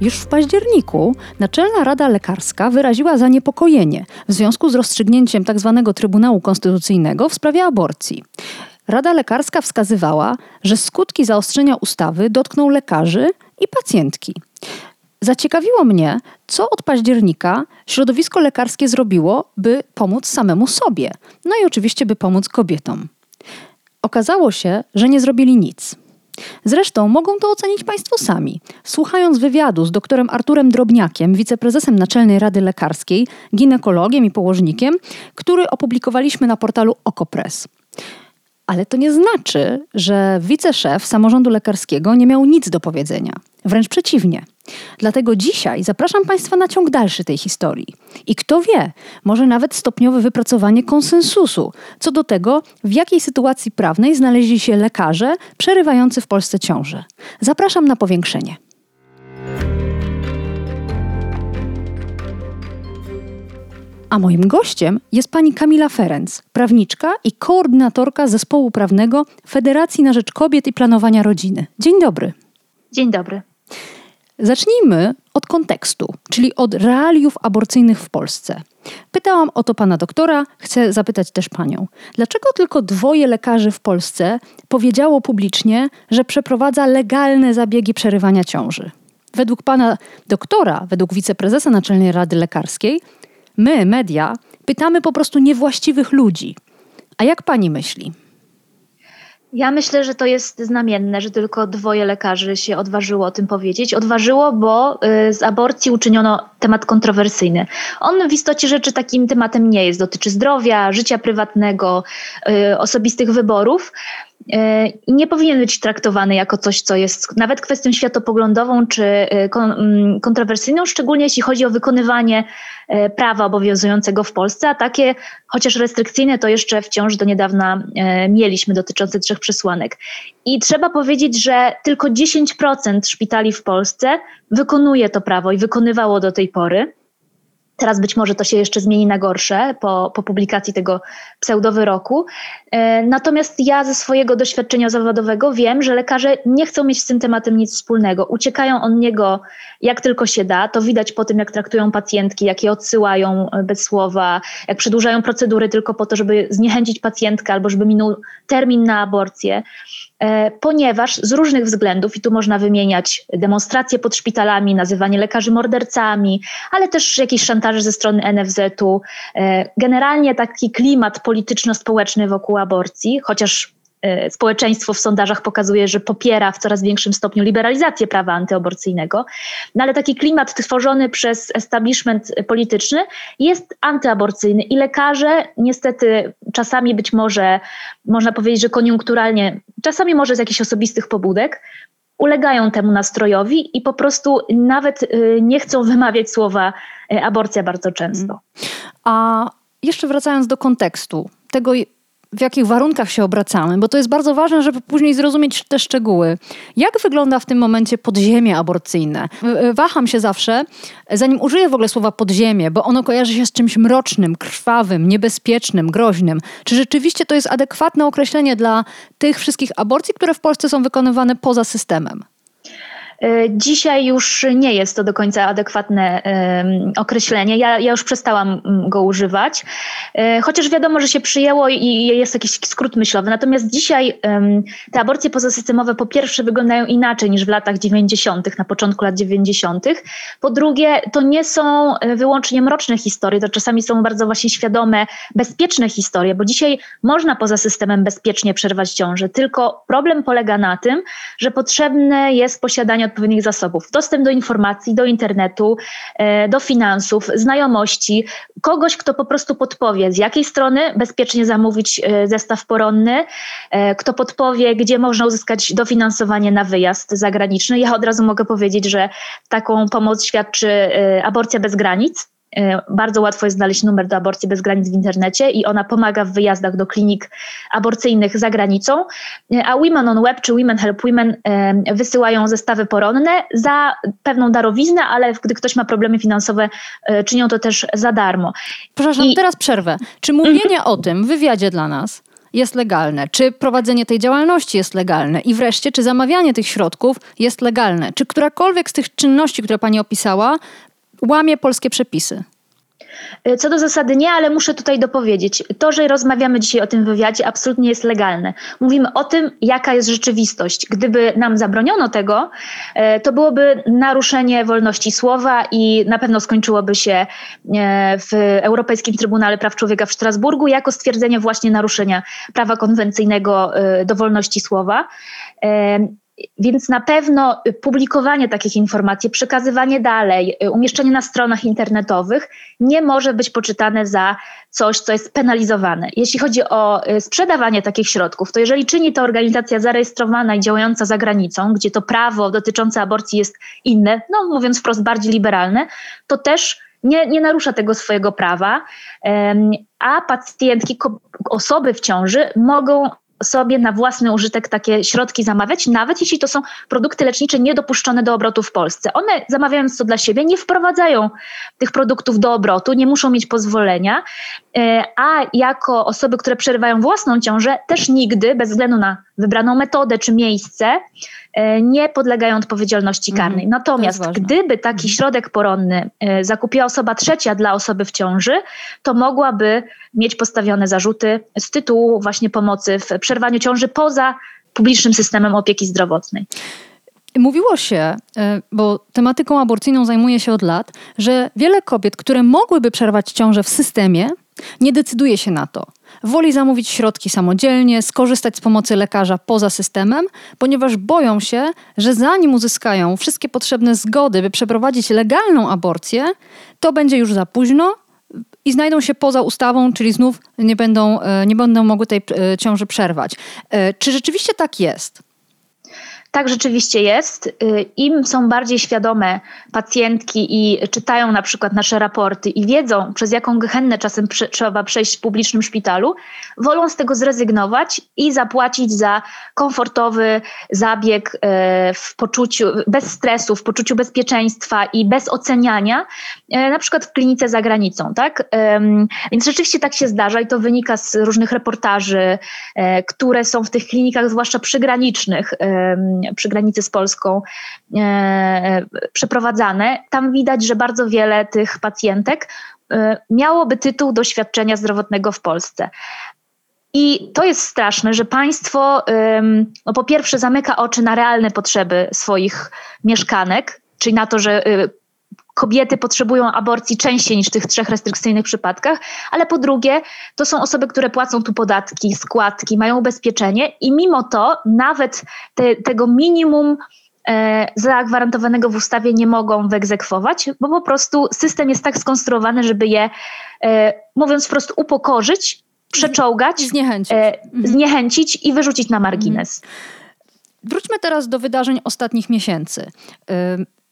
Już w październiku Naczelna Rada Lekarska wyraziła zaniepokojenie w związku z rozstrzygnięciem tzw. Tak Trybunału Konstytucyjnego w sprawie aborcji. Rada Lekarska wskazywała, że skutki zaostrzenia ustawy dotkną lekarzy i pacjentki. Zaciekawiło mnie, co od października środowisko lekarskie zrobiło, by pomóc samemu sobie, no i oczywiście, by pomóc kobietom. Okazało się, że nie zrobili nic. Zresztą mogą to ocenić Państwo sami. Słuchając wywiadu z doktorem Arturem Drobniakiem, wiceprezesem Naczelnej Rady Lekarskiej, ginekologiem i położnikiem, który opublikowaliśmy na portalu Okopres. Ale to nie znaczy, że wiceszef samorządu lekarskiego nie miał nic do powiedzenia. Wręcz przeciwnie. Dlatego dzisiaj zapraszam Państwa na ciąg dalszy tej historii. I kto wie, może nawet stopniowe wypracowanie konsensusu co do tego, w jakiej sytuacji prawnej znaleźli się lekarze przerywający w Polsce ciążę. Zapraszam na powiększenie. A moim gościem jest pani Kamila Ferenc, prawniczka i koordynatorka zespołu prawnego Federacji na Rzecz Kobiet i Planowania Rodziny. Dzień dobry. Dzień dobry. Zacznijmy od kontekstu, czyli od realiów aborcyjnych w Polsce. Pytałam o to pana doktora, chcę zapytać też panią. Dlaczego tylko dwoje lekarzy w Polsce powiedziało publicznie, że przeprowadza legalne zabiegi przerywania ciąży? Według pana doktora, według wiceprezesa Naczelnej Rady Lekarskiej, my, media, pytamy po prostu niewłaściwych ludzi. A jak pani myśli? Ja myślę, że to jest znamienne, że tylko dwoje lekarzy się odważyło o tym powiedzieć. Odważyło, bo y, z aborcji uczyniono temat kontrowersyjny. On w istocie rzeczy takim tematem nie jest. Dotyczy zdrowia, życia prywatnego, y, osobistych wyborów. E, i nie powinien być traktowany jako coś, co jest nawet kwestią światopoglądową czy e, mm, kontrowersyjną, szczególnie jeśli chodzi o wykonywanie e, prawa obowiązującego w Polsce, a takie, chociaż restrykcyjne, to jeszcze wciąż do niedawna mieliśmy dotyczące trzech przesłanek. I trzeba powiedzieć, że tylko 10% szpitali w Polsce wykonuje to prawo i wykonywało do tej pory. Teraz być może to się jeszcze zmieni na gorsze po, po publikacji tego pseudowyroku. E, natomiast ja ze swojego doświadczenia zawodowego wiem, że lekarze nie chcą mieć z tym tematem nic wspólnego. Uciekają od niego jak tylko się da. To widać po tym, jak traktują pacjentki, jak je odsyłają e, bez słowa, jak przedłużają procedury tylko po to, żeby zniechęcić pacjentkę albo żeby minął termin na aborcję. E, ponieważ z różnych względów, i tu można wymieniać demonstracje pod szpitalami, nazywanie lekarzy mordercami, ale też jakieś szantaże ze strony NFZ-u, e, generalnie taki klimat polityczno-społeczny wokół aborcji, chociaż E, społeczeństwo w sondażach pokazuje, że popiera w coraz większym stopniu liberalizację prawa antyaborcyjnego, no ale taki klimat tworzony przez establishment polityczny jest antyaborcyjny i lekarze niestety czasami być może, można powiedzieć, że koniunkturalnie, czasami może z jakichś osobistych pobudek, ulegają temu nastrojowi i po prostu nawet y, nie chcą wymawiać słowa y, aborcja bardzo często. A jeszcze wracając do kontekstu tego, w jakich warunkach się obracamy, bo to jest bardzo ważne, żeby później zrozumieć te szczegóły. Jak wygląda w tym momencie podziemie aborcyjne? Waham się zawsze, zanim użyję w ogóle słowa podziemie, bo ono kojarzy się z czymś mrocznym, krwawym, niebezpiecznym, groźnym. Czy rzeczywiście to jest adekwatne określenie dla tych wszystkich aborcji, które w Polsce są wykonywane poza systemem? E, dzisiaj już nie jest to do końca adekwatne określenie. Ja, ja już przestałam mm, go używać, e, chociaż wiadomo, że się przyjęło i jest jakiś skrót myślowy. Natomiast dzisiaj te aborcje pozasystemowe po pierwsze wyglądają inaczej niż w latach 90., na początku lat 90. Po drugie, to nie są e, wyłącznie mroczne historie, to czasami są bardzo właśnie świadome, bezpieczne historie, bo dzisiaj można poza systemem bezpiecznie przerwać ciążę, tylko problem polega na tym, że potrzebne jest posiadanie odpowiednich zasobów. Dostęp do informacji, do internetu, e, do finansów, znajomości, kogoś, kto po prostu podpowie, z jakiej strony bezpiecznie zamówić e, zestaw poronny, e, kto podpowie, gdzie można uzyskać dofinansowanie na wyjazd zagraniczny. Ja od razu mogę powiedzieć, że taką pomoc świadczy aborcja bez granic bardzo łatwo jest znaleźć numer do aborcji bez granic w internecie i ona pomaga w wyjazdach do klinik aborcyjnych za granicą. E, a Women on Web czy Women Help Women e, wysyłają zestawy poronne za pewną darowiznę, ale gdy ktoś ma problemy finansowe, czynią to też za darmo. Przepraszam, I... teraz przerwę. Czy mówienie o tym w wywiadzie dla nas jest legalne? Czy prowadzenie tej działalności jest legalne? I wreszcie, czy zamawianie tych środków jest legalne? Czy którakolwiek z tych czynności, które Pani opisała, łamie polskie przepisy. E, co do zasady nie, ale muszę tutaj dopowiedzieć. To, że rozmawiamy dzisiaj o tym wywiadzie, absolutnie jest legalne. Mówimy o tym, jaka jest rzeczywistość. Gdyby nam zabroniono tego, e, to byłoby naruszenie wolności słowa i na pewno skończyłoby się e, w Europejskim Trybunale Praw Człowieka w Strasburgu jako stwierdzenie właśnie naruszenia prawa konwencyjnego do wolności słowa. Więc na pewno publikowanie takich informacji, przekazywanie dalej, umieszczenie na stronach internetowych nie może być poczytane za coś, co jest penalizowane. Jeśli chodzi o y, sprzedawanie takich środków, to jeżeli czyni to organizacja zarejestrowana i działająca za granicą, gdzie to prawo dotyczące aborcji jest inne, no mówiąc wprost bardziej liberalne, to też nie, nie narusza tego swojego prawa, a pacjentki, osoby w ciąży mogą sobie na własny użytek takie środki zamawiać, nawet jeśli to są produkty lecznicze niedopuszczone do obrotu w Polsce. One zamawiając to dla siebie nie wprowadzają tych produktów do obrotu, nie muszą mieć pozwolenia, e, a jako osoby, które przerywają własną ciążę, też nigdy, bez względu na wybraną metodę czy miejsce, e, nie podlegają odpowiedzialności mhm. karnej. Natomiast gdyby taki mhm. środek poronny e, zakupiła osoba trzecia dla osoby w ciąży, to mogłaby mieć postawione zarzuty z tytułu właśnie pomocy w przerwaniu ciąży poza publicznym systemem opieki zdrowotnej. Mówiło się, e, bo tematyką aborcyjną zajmuję się od lat, że wiele kobiet, które mogłyby przerwać ciążę w systemie, nie decyduje się na to. Woli zamówić środki samodzielnie, skorzystać z pomocy lekarza poza systemem, ponieważ boją się, że zanim uzyskają wszystkie potrzebne zgody, by przeprowadzić legalną aborcję, to będzie już za późno i znajdą się poza ustawą, czyli znów nie będą, e, nie będą mogły tej e, ciąży przerwać. E, czy rzeczywiście tak jest? Tak rzeczywiście jest. Y, Im są bardziej świadome pacjentki i czytają na przykład nasze raporty i wiedzą, przez jaką gehennę czasem trzeba przejść w publicznym szpitalu, wolą z tego zrezygnować i zapłacić za komfortowy zabieg y, w poczuciu, bez stresu, w poczuciu bezpieczeństwa i bez oceniania, y, na przykład w klinice za granicą. Tak? Więc rzeczywiście tak się zdarza i to wynika z różnych reportaży, które są w tych klinikach, zwłaszcza przygranicznych, przy granicy z Polską e, przeprowadzane, tam widać, że bardzo wiele tych pacjentek e, miałoby tytuł doświadczenia zdrowotnego w Polsce. I to jest straszne, że państwo no po pierwsze zamyka oczy na realne potrzeby swoich mieszkanek, czyli na to, że kobiety potrzebują aborcji częściej niż w tych trzech restrykcyjnych przypadkach, ale po drugie, to są osoby, które płacą tu podatki, składki, mają ubezpieczenie i mimo to nawet te, tego minimum e, zagwarantowanego w ustawie nie mogą wyegzekwować, bo po prostu system jest tak skonstruowany, żeby je, e, mówiąc wprost, upokorzyć, przeczołgać, zniechęcić, e, mhm. zniechęcić i wyrzucić na margines. Mhm. Wróćmy teraz do wydarzeń ostatnich miesięcy.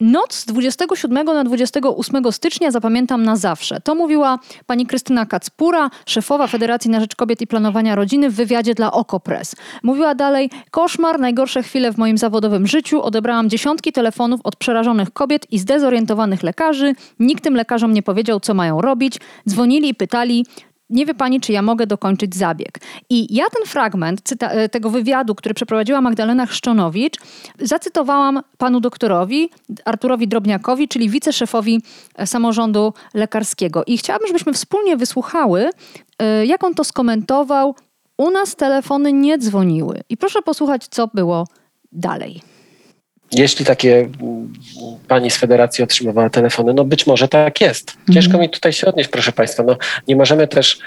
Noc z 27 na 28 stycznia zapamiętam na zawsze. To mówiła pani Krystyna Kacpura, szefowa Federacji na Rzecz Kobiet i Planowania Rodziny w wywiadzie dla Okopres. Mówiła dalej, koszmar, najgorsze chwile w moim zawodowym życiu. Odebrałam dziesiątki telefonów od przerażonych kobiet i zdezorientowanych lekarzy. Nikt tym lekarzom nie powiedział, co mają robić. Dzwonili i pytali, nie wie pani, czy ja mogę dokończyć zabieg. I ja ten fragment cyta- e, tego wywiadu, który przeprowadziła Magdalena Chrzczonowicz, zacytowałam panu doktorowi Arturowi Drobniakowi, czyli wiceszefowi e, samorządu lekarskiego. I chciałabym, żebyśmy wspólnie wysłuchały, e, jak on to skomentował. U nas telefony nie dzwoniły. I proszę posłuchać, co było dalej. Jeśli takie pani z federacji otrzymywała telefony, no być może tak jest. Ciężko mhm. mi tutaj się odnieść, proszę Państwa. No, nie możemy też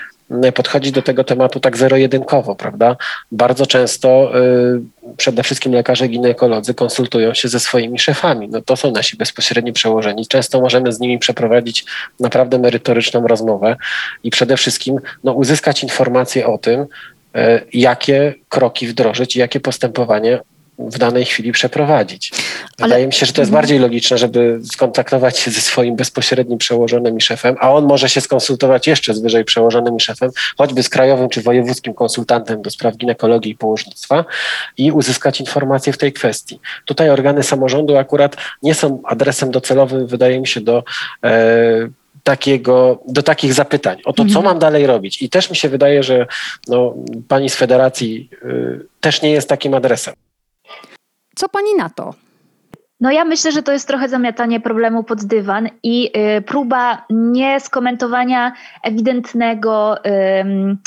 podchodzi do tego tematu tak zero-jedynkowo, prawda? Bardzo często y, przede wszystkim lekarze ginekolodzy konsultują się ze swoimi szefami. No to są nasi bezpośredni przełożeni. Często możemy z nimi przeprowadzić naprawdę merytoryczną rozmowę i przede wszystkim no, uzyskać informacje o tym, y, jakie kroki wdrożyć i jakie postępowanie w danej chwili przeprowadzić. Wydaje Ale... mi się, że to jest mhm. bardziej logiczne, żeby skontaktować się ze swoim bezpośrednim przełożonym i szefem, a on może się skonsultować jeszcze z wyżej przełożonym i szefem, choćby z krajowym czy wojewódzkim konsultantem do spraw ginekologii i położnictwa i uzyskać informacje w tej kwestii. Tutaj organy samorządu akurat nie są adresem docelowym, wydaje mi się, do e, takiego, do takich zapytań o to, co mhm. mam dalej robić. I też mi się wydaje, że no, pani z federacji y, też nie jest takim adresem. Co pani na to? No ja myślę, że to jest trochę zamiatanie problemu pod dywan i y, próba nie skomentowania ewidentnego y,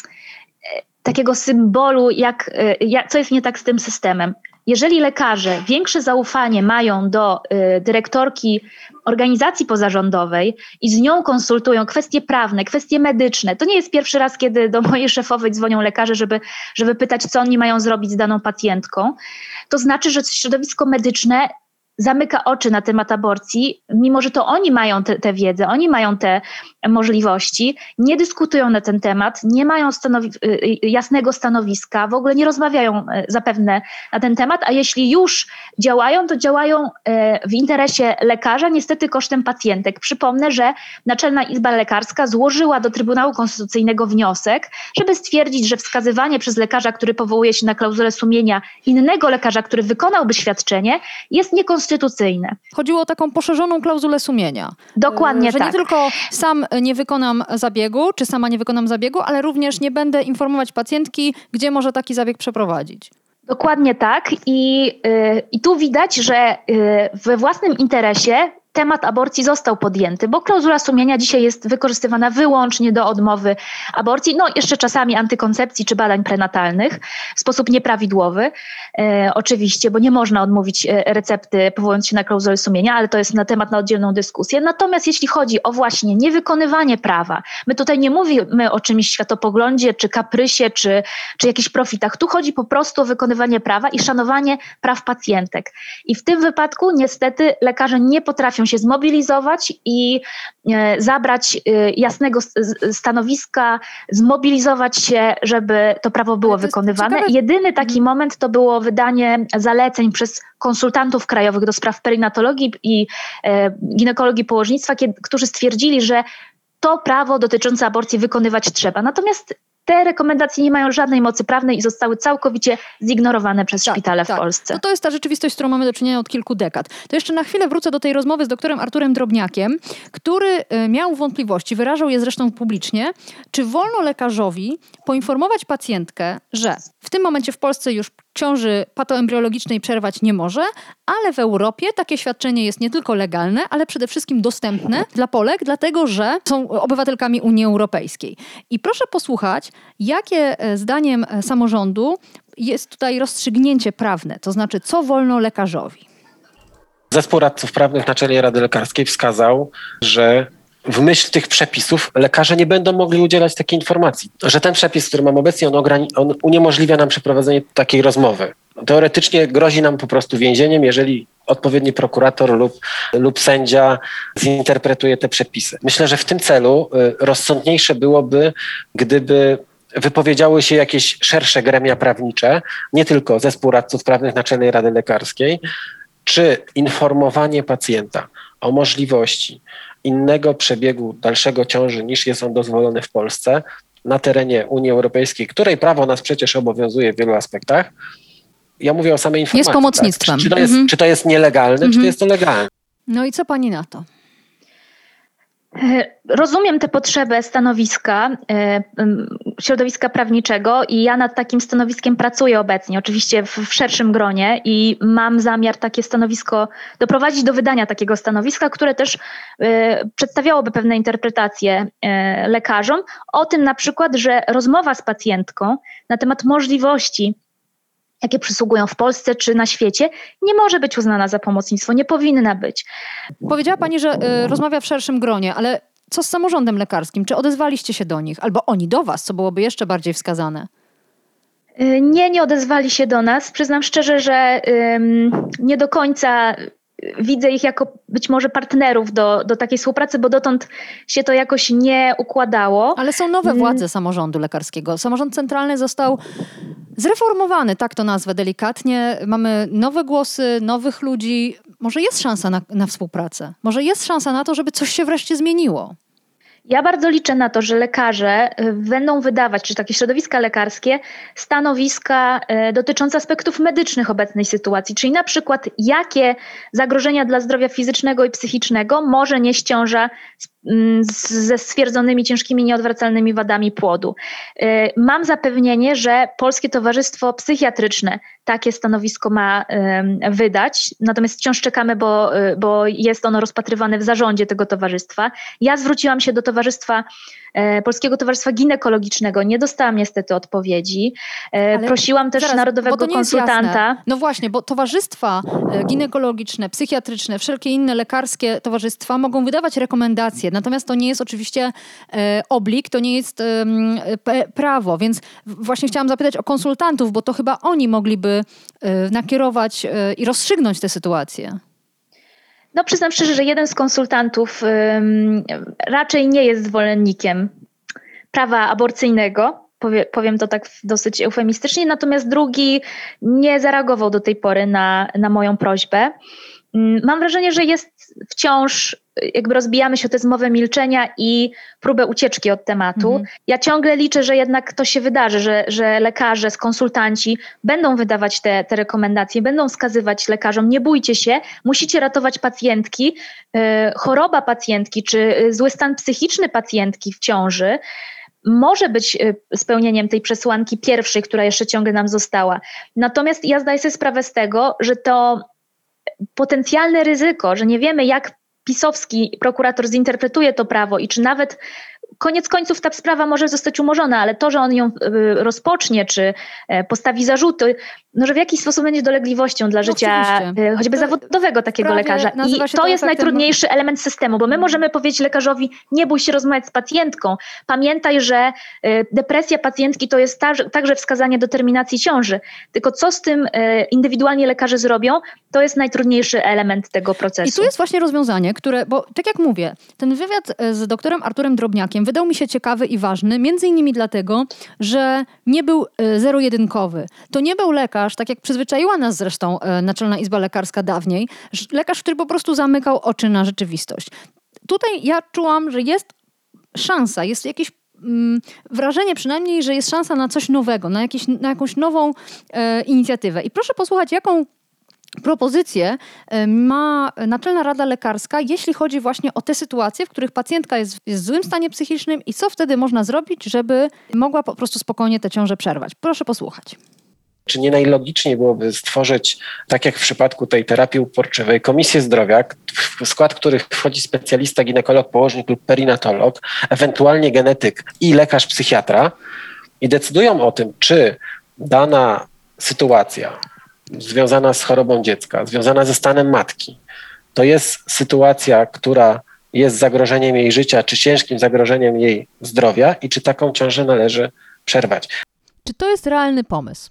takiego symbolu, jak, y, co jest nie tak z tym systemem. Jeżeli lekarze większe zaufanie mają do y, dyrektorki organizacji pozarządowej i z nią konsultują kwestie prawne, kwestie medyczne, to nie jest pierwszy raz, kiedy do mojej szefowej dzwonią lekarze, żeby, żeby pytać, co oni mają zrobić z daną pacjentką, to znaczy, że środowisko medyczne zamyka oczy na temat aborcji, mimo że to oni mają tę wiedzę, oni mają te możliwości, nie dyskutują na ten temat, nie mają stanowi y, y, jasnego stanowiska, w ogóle nie rozmawiają y, zapewne na ten temat, a jeśli już działają, to działają w interesie lekarza, niestety kosztem pacjentek. Przypomnę, że Naczelna Izba Lekarska złożyła do Trybunału Konstytucyjnego wniosek, żeby stwierdzić, że wskazywanie przez lekarza, który powołuje się na klauzulę sumienia, innego lekarza, który wykonałby świadczenie, jest niekonstytucyjne. Chodziło o taką poszerzoną klauzulę sumienia. Dokładnie że tak. nie tylko sam nie wykonam zabiegu, czy sama nie wykonam zabiegu, ale również nie będę informować pacjentki, gdzie może taki zabieg przeprowadzić. Dokładnie tak. I, yy, I tu widać, że yy, we własnym interesie temat aborcji został podjęty, bo klauzula sumienia dzisiaj jest wykorzystywana wyłącznie do odmowy aborcji, no jeszcze czasami antykoncepcji czy badań prenatalnych w sposób nieprawidłowy, e, oczywiście, bo nie można odmówić e, recepty powołując się na klauzulę sumienia, ale to jest na temat na oddzielną dyskusję. Natomiast jeśli chodzi o właśnie niewykonywanie prawa, my tutaj nie mówimy o czymś światopoglądzie, czy kaprysie, czy, czy jakichś profitach. Tu chodzi po prostu o wykonywanie prawa i szanowanie praw pacjentek. I w tym wypadku niestety lekarze nie potrafią potrafią się zmobilizować i e, zabrać e, jasnego stanowiska, zmobilizować się, żeby to prawo było wykonywane. Ciekawe. Jedyny taki mhm. moment to było wydanie zaleceń przez konsultantów krajowych do spraw perinatologii i e, ginekologii położnictwa, którzy stwierdzili, że to prawo dotyczące aborcji wykonywać trzeba. Natomiast te rekomendacje nie mają żadnej mocy prawnej i zostały całkowicie zignorowane przez tak, szpitale tak. w Polsce. No to jest ta rzeczywistość, z którą mamy do czynienia od kilku dekad. To jeszcze na chwilę wrócę do tej rozmowy z doktorem Arturem Drobniakiem, który e, miał wątpliwości, wyrażał je zresztą publicznie, czy wolno lekarzowi poinformować pacjentkę, że w tym momencie w Polsce już ciąży patoembriologicznej przerwać nie może, ale w Europie takie świadczenie jest nie tylko legalne, ale przede wszystkim dostępne dla Polek, dlatego że są obywatelkami Unii Europejskiej. I proszę posłuchać, jakie e, zdaniem e, samorządu jest tutaj rozstrzygnięcie prawne, to znaczy co wolno lekarzowi. Zespół radców prawnych Naczelnej Rady Lekarskiej wskazał, że w myśl tych przepisów lekarze nie będą mogli udzielać takiej informacji, że ten przepis, który mam obecnie, on, on uniemożliwia nam przeprowadzenie takiej rozmowy. Teoretycznie grozi nam po prostu więzieniem, jeżeli odpowiedni prokurator lub, lub sędzia zinterpretuje te przepisy. Myślę, że w tym celu y, rozsądniejsze byłoby, gdyby wypowiedziały się jakieś szersze gremia prawnicze, nie tylko zespół radców prawnych Naczelnej Rady Lekarskiej, czy informowanie pacjenta o możliwości innego przebiegu dalszego ciąży niż jest on dozwolony w Polsce na terenie Unii Europejskiej, której prawo nas przecież obowiązuje w wielu aspektach. Ja mówię o samej informacji. Jest pomocnictwem. Tak? Czy, to jest, mhm. czy to jest nielegalne, mhm. czy to jest to legalne? No i co pani na to? E, rozumiem tę potrzebę stanowiska, e, środowiska prawniczego i ja nad takim stanowiskiem pracuję obecnie, oczywiście w, w, szerszym gronie i mam zamiar takie stanowisko doprowadzić do wydania takiego stanowiska, które też e, przedstawiałoby pewne interpretacje lekarzom. O tym na przykład, że rozmowa z pacjentką na temat możliwości jakie przysługują w Polsce czy na świecie, nie może być uznana za pomocnictwo, nie powinna być. Powiedziała Pani, że y, rozmawia w szerszym gronie, ale co z samorządem lekarskim? Czy odezwaliście się do nich? Albo oni do was, co byłoby jeszcze bardziej wskazane? Y, nie, nie odezwali się do nas. Przyznam szczerze, że ym, nie do końca widzę ich jako być może partnerów do, do takiej współpracy, bo dotąd się to jakoś nie układało. Ale są nowe mm. władze samorządu lekarskiego. Samorząd centralny został zreformowany, tak to nazwę delikatnie. Mamy nowe głosy, nowych ludzi. Może jest szansa na, na współpracę. Może jest szansa na to, żeby coś się wreszcie zmieniło. Ja bardzo liczę na to, że lekarze y, będą wydawać, czy takie środowiska lekarskie, stanowiska y, dotyczące aspektów medycznych obecnej sytuacji, czyli na przykład jakie zagrożenia dla zdrowia fizycznego i psychicznego może nieść ciąża ze stwierdzonymi ciężkimi, nieodwracalnymi wadami płodu. Y, mam zapewnienie, że Polskie Towarzystwo Psychiatryczne takie stanowisko ma wydać, natomiast wciąż czekamy, bo, y, bo jest ono rozpatrywane w zarządzie tego towarzystwa. Ja zwróciłam się do Towarzystwa Polskiego Towarzystwa Ginekologicznego. Nie dostałam niestety odpowiedzi. E, Ale Prosiłam też zaraz, narodowego konsultanta. No właśnie, bo towarzystwa e, ginekologiczne, psychiatryczne, wszelkie inne lekarskie towarzystwa mogą wydawać rekomendacje, natomiast to nie jest oczywiście oblik, to nie jest prawo, więc właśnie chciałam zapytać o konsultantów, bo to chyba oni mogliby nakierować i rozstrzygnąć tę sytuację. No przyznam szczerze, że jeden z konsultantów raczej nie jest zwolennikiem prawa aborcyjnego, powie, powiem to tak dosyć eufemistycznie, natomiast drugi nie zareagował do tej pory na, na moją prośbę. Mam wrażenie, że jest wciąż, jakby rozbijamy się o tę zmowę milczenia i próbę ucieczki od tematu. Mhm. Ja ciągle liczę, że jednak to się wydarzy, że, że lekarze, konsultanci będą wydawać te, te rekomendacje, będą wskazywać lekarzom, nie bójcie się, musicie ratować pacjentki, yy, choroba pacjentki czy y, zły stan psychiczny pacjentki w ciąży może być y, spełnieniem tej przesłanki pierwszej, która jeszcze ciągle nam została. Natomiast ja zdaję sobie sprawę z tego, że to potencjalne ryzyko, że nie wiemy, jak pisowski prokurator zinterpretuje to prawo i czy nawet koniec końców ta sprawa może zostać umorzona, ale to, że on ją y, rozpocznie, czy e, postawi zarzuty, no, że w jakiś sposób będzie dolegliwością dla no życia oczywiście. choćby to zawodowego takiego lekarza. I to, jest najtrudniejszy element systemu, bo my możemy powiedzieć lekarzowi, nie bój się rozmawiać z pacjentką. Pamiętaj, że y, depresja pacjentki to jest także wskazanie do terminacji ciąży. Tylko co z tym indywidualnie lekarze zrobią, to jest najtrudniejszy element tego procesu. I tu jest właśnie rozwiązanie, które, bo tak jak mówię, ten wywiad z doktorem Arturem Drobniakiem wydał mi się ciekawy i ważny, między innymi dlatego, że nie był zero-jedynkowy. To nie był lekarz, lekarz, tak jak przyzwyczaiła nas zresztą e, Naczelna Izba Lekarska dawniej, lekarz, który po prostu zamykał oczy na rzeczywistość. Tutaj ja czułam, że jest szansa, jest jakieś mm, wrażenie przynajmniej, że jest szansa na coś nowego, na, jakieś, na jakąś nową e, inicjatywę. I proszę posłuchać, jaką propozycję e, ma Naczelna Rada Lekarska, jeśli chodzi właśnie o te sytuacje, w których pacjentka jest, jest w złym stanie psychicznym i co wtedy można zrobić, żeby mogła po prostu spokojnie tę ciążę przerwać. Proszę posłuchać. Czy nie najlogiczniej byłoby stworzyć, tak jak w przypadku tej terapii uporczywej, komisję zdrowia, w skład których wchodzi specjalista, ginekolog, położnik lub perinatolog, ewentualnie genetyk i lekarz psychiatra i decydują o tym, czy dana sytuacja związana z chorobą dziecka, związana ze stanem matki, to jest sytuacja, która jest zagrożeniem jej życia, czy ciężkim zagrożeniem jej zdrowia i czy taką ciążę należy przerwać. Czy to jest realny pomysł?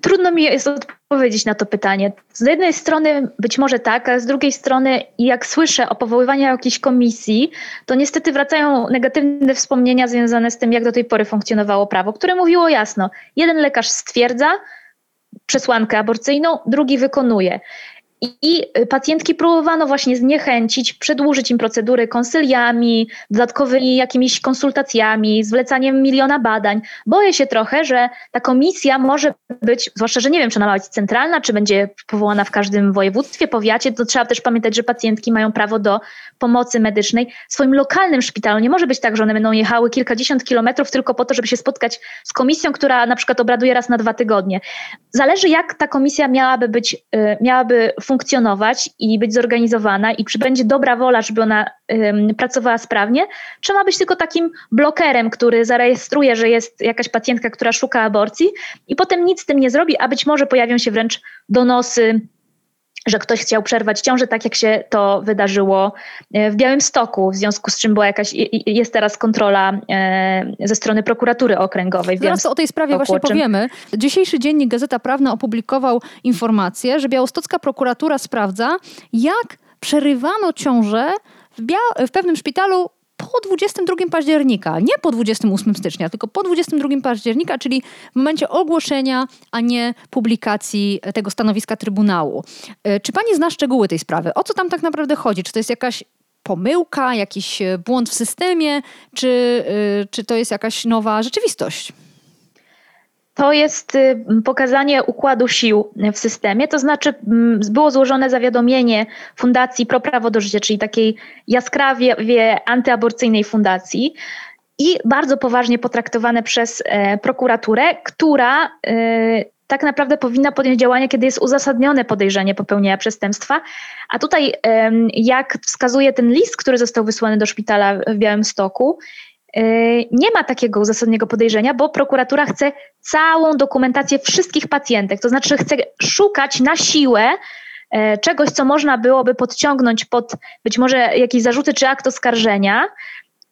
Trudno mi jest odpowiedzieć na to pytanie. Z jednej strony być może tak, a z drugiej strony, jak słyszę o powoływaniu jakiejś komisji, to niestety wracają negatywne wspomnienia związane z tym, jak do tej pory funkcjonowało prawo, które mówiło jasno: jeden lekarz stwierdza przesłankę aborcyjną, drugi wykonuje. I pacjentki próbowano właśnie zniechęcić, przedłużyć im procedury konsyliami, dodatkowymi jakimiś konsultacjami, zlecaniem miliona badań. Boję się trochę, że ta komisja może być, zwłaszcza, że nie wiem, czy ona ma być centralna, czy będzie powołana w każdym województwie, powiacie, to trzeba też pamiętać, że pacjentki mają prawo do pomocy medycznej w swoim lokalnym szpitalu. Nie może być tak, że one będą jechały kilkadziesiąt kilometrów tylko po to, żeby się spotkać z komisją, która na przykład obraduje raz na dwa tygodnie. Zależy, jak ta komisja miałaby być, y, miałaby funkcjonować i być zorganizowana i czy będzie dobra wola, żeby ona pracowała sprawnie, ma być tylko takim blokerem, który zarejestruje, że jest jakaś pacjentka, która szuka aborcji i potem nic z tym nie zrobi, a być może pojawią się wręcz donosy że ktoś chciał przerwać ciążę, tak jak się to wydarzyło e, w Białymstoku, w związku z czym była jakaś, jest teraz kontrola e, ze strony prokuratury okręgowej. Zaraz o tej sprawie właśnie powiemy. Dzisiejszy dziennik Gazeta Prawna opublikował informację, że białostocka prokuratura sprawdza, jak przerywano ciążę w, w pewnym szpitalu po 22 października, nie po 28 stycznia, tylko po 22 października, czyli w momencie ogłoszenia, a nie publikacji tego stanowiska Trybunału. E, czy pani zna szczegóły tej sprawy? O co tam tak naprawdę chodzi? Czy to jest jakaś pomyłka, jakiś e, błąd w systemie, czy, e, czy to jest jakaś nowa rzeczywistość? To jest y, pokazanie układu sił w systemie, to znaczy było złożone zawiadomienie Fundacji Pro Prawo do Życia, czyli takiej jaskrawie antyaborcyjnej fundacji i bardzo poważnie potraktowane przez e, prokuraturę, która e, tak naprawdę powinna podjąć działania, kiedy jest uzasadnione podejrzenie popełnienia przestępstwa. A tutaj, jak wskazuje ten list, który został wysłany do szpitala w Białymstoku, nie ma takiego uzasadnionego podejrzenia, bo prokuratura chce całą dokumentację wszystkich pacjentek, to znaczy chce szukać na siłę yy, czegoś, co można byłoby podciągnąć pod być może jakieś zarzuty czy akt oskarżenia,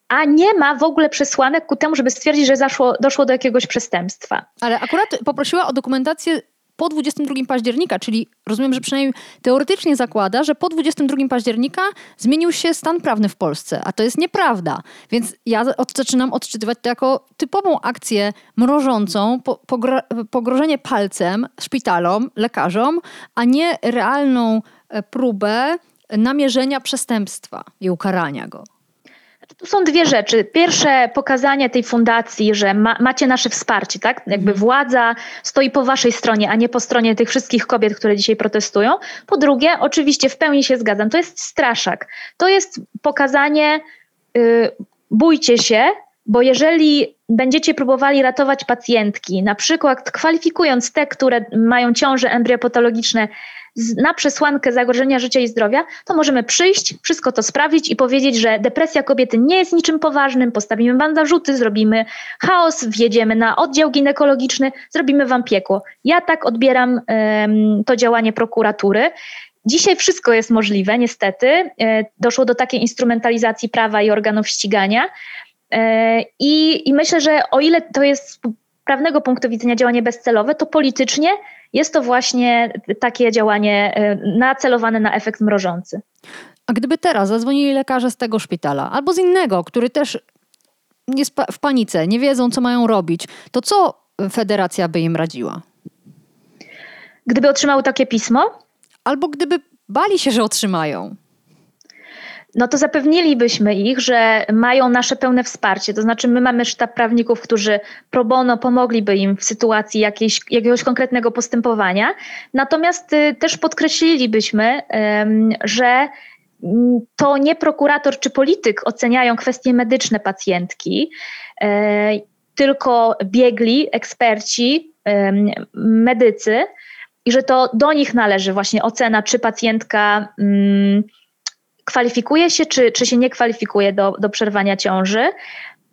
a nie ma w ogóle przesłanek ku temu, żeby stwierdzić, że zaszło, doszło do jakiegoś przestępstwa. Ale akurat poprosiła o dokumentację po 22 października, czyli rozumiem, że przynajmniej teoretycznie zakłada, że po 22 października zmienił się stan prawny w Polsce, a to jest nieprawda. Więc ja od, zaczynam odczytywać to jako typową akcję mrożącą, po, pogro, pogrożenie palcem szpitalom, lekarzom, a nie realną e, próbę namierzenia przestępstwa i ukarania go. Tu są dwie rzeczy. Pierwsze, pokazanie tej fundacji, że ma, macie nasze wsparcie, tak? Jakby mhm. władza stoi po waszej stronie, a nie po stronie tych wszystkich kobiet, które dzisiaj protestują. Po drugie, oczywiście w pełni się zgadzam, to jest straszak. To jest pokazanie, yy, bójcie się, bo jeżeli będziecie próbowali ratować pacjentki, na przykład kwalifikując te, które mają ciąże embriopatologiczne na przesłankę zagrożenia życia i zdrowia, to możemy przyjść, wszystko to sprawdzić i powiedzieć, że depresja kobiety nie jest niczym poważnym, postawimy wam zarzuty, zrobimy chaos, wjedziemy na oddział ginekologiczny, zrobimy wam piekło. Ja tak odbieram um, to działanie prokuratury. Dzisiaj wszystko jest możliwe, niestety. E, doszło do takiej instrumentalizacji prawa i organów ścigania. E, I, I myślę, że o ile to jest z prawnego punktu widzenia działanie bezcelowe, to politycznie jest to właśnie takie działanie e, nacelowane na efekt mrożący. A gdyby teraz zadzwonili lekarze z tego szpitala albo z innego, który też jest w panice, nie wiedzą, co mają robić, to co federacja by im radziła? Gdyby otrzymały takie pismo? Albo gdyby bali się, że otrzymają no to zapewnilibyśmy ich, że mają nasze pełne wsparcie. To znaczy, my mamy sztab prawników, którzy pro bono pomogliby im w sytuacji jakiejś, jakiegoś konkretnego postępowania. Natomiast y, też podkreślilibyśmy, że mm, to nie prokurator czy polityk oceniają kwestie medyczne pacjentki, e, tylko biegli, eksperci, medycy i że to do nich należy właśnie ocena, czy pacjentka mm, kwalifikuje się, czy, czy się nie kwalifikuje do, do przerwania ciąży.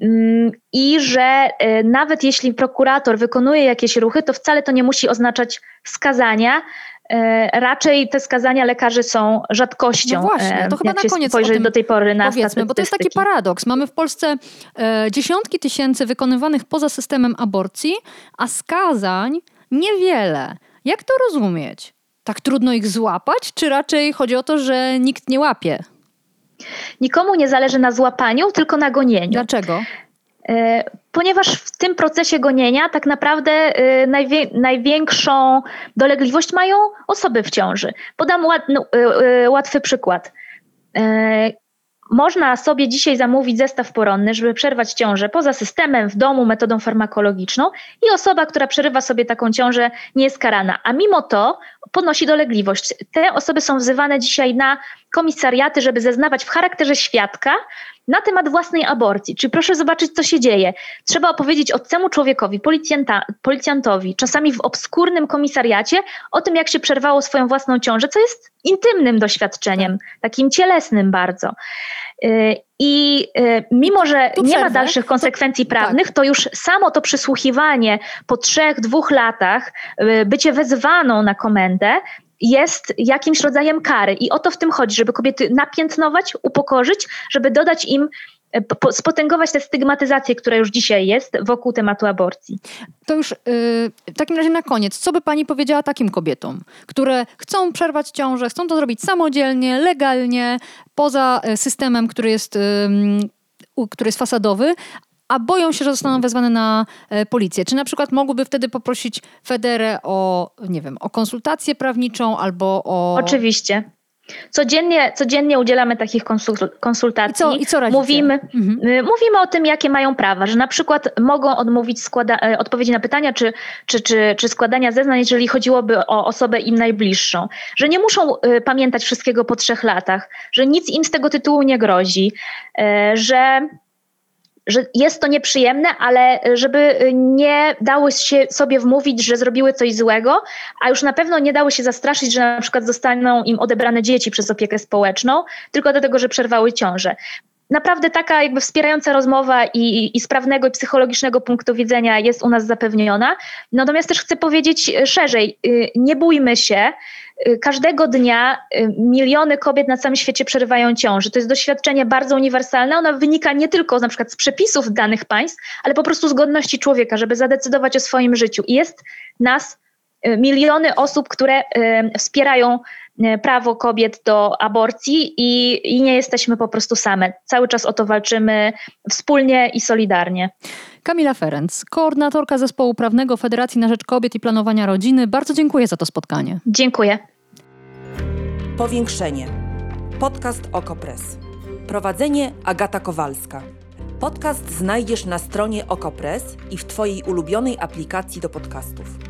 Mm, I że y, nawet jeśli prokurator wykonuje jakieś ruchy, to wcale to nie musi oznaczać skazania. Y, raczej te skazania lekarzy są rzadkością. No właśnie, to chyba na koniec spojrzeć do tej pory na powiedzmy, bo to jest taki paradoks. Mamy w Polsce e, dziesiątki tysięcy wykonywanych poza systemem aborcji, a skazań niewiele. Jak to rozumieć? Tak trudno ich złapać, czy raczej chodzi o to, że nikt nie łapie? Nikomu nie zależy na złapaniu, tylko na gonieniu. Dlaczego? E, ponieważ w tym procesie gonienia tak naprawdę e, największą dolegliwość mają osoby w ciąży. Podam no, e, łatwy przykład. Można sobie dzisiaj zamówić zestaw poronny, żeby przerwać ciążę poza systemem, w domu, metodą farmakologiczną i osoba, która przerywa sobie taką ciążę, nie jest karana. A mimo to ponosi dolegliwość. Te osoby są wzywane dzisiaj na komisariaty, żeby zeznawać w charakterze świadka na temat własnej aborcji. Czyli proszę zobaczyć, co się dzieje. Trzeba opowiedzieć obcemu człowiekowi, policjantowi, czasami w obskurnym komisariacie, o tym, jak się przerwało swoją własną ciążę, co jest intymnym doświadczeniem, takim cielesnym bardzo. Y, I y, mimo, że nie ma dalszych konsekwencji to, prawnych, tak. to już samo to przysłuchiwanie po trzech, dwóch latach, y, bycie wezwaną na komendę, jest jakimś rodzajem kary. I o to w tym chodzi, żeby kobiety napiętnować, upokorzyć, żeby dodać im e, po- spotęgować tę stygmatyzację, która już dzisiaj jest wokół tematu aborcji. To już yy, w takim razie na koniec, co by pani powiedziała takim kobietom, które chcą przerwać ciążę, chcą to zrobić samodzielnie, legalnie, poza y, systemem, który jest, który jest fasadowy, a boją się, że zostaną wezwane na e, policję. Czy na przykład mogłyby wtedy poprosić Federę o, nie wiem, o konsultację prawniczą albo o... Oczywiście. Codziennie, codziennie udzielamy takich konsul- konsultacji. I co, i co? Mówimy, Mhm. y, mówimy o tym, jakie mają prawa, że na przykład mogą odmówić składa- e, odpowiedzi na pytania czy, czy, czy, czy składania zeznań, jeżeli chodziłoby o osobę im najbliższą. Że nie muszą y, pamiętać wszystkiego po trzech latach, że nic im z tego tytułu nie grozi, e, że że jest to nieprzyjemne, ale żeby nie dały się sobie wmówić, że zrobiły coś złego, a już na pewno nie dały się zastraszyć, że na przykład zostaną im odebrane dzieci przez opiekę społeczną, tylko dlatego, że przerwały ciążę. Naprawdę taka jakby wspierająca rozmowa i, i z prawnego i psychologicznego punktu widzenia jest u nas zapewniona. Natomiast też chcę powiedzieć szerzej, y, nie bójmy się, każdego dnia y, miliony kobiet na całym świecie przerywają ciąży. To jest doświadczenie bardzo uniwersalne. Ono wynika nie tylko na przykład z przepisów danych państw, ale po prostu z godności człowieka, żeby zadecydować o swoim życiu. I jest nas y, miliony osób, które y, wspierają y, prawo kobiet do aborcji i, i nie jesteśmy po prostu same. Cały czas o to walczymy wspólnie i solidarnie. Kamila Ferenc, koordynatorka zespołu prawnego Federacji na Rzecz Kobiet i Planowania Rodziny. Bardzo dziękuję za to spotkanie. Dziękuję. Powiększenie. Podcast Okopres. Prowadzenie Agata Kowalska. Podcast znajdziesz na stronie Okopres i w Twojej ulubionej aplikacji do podcastów.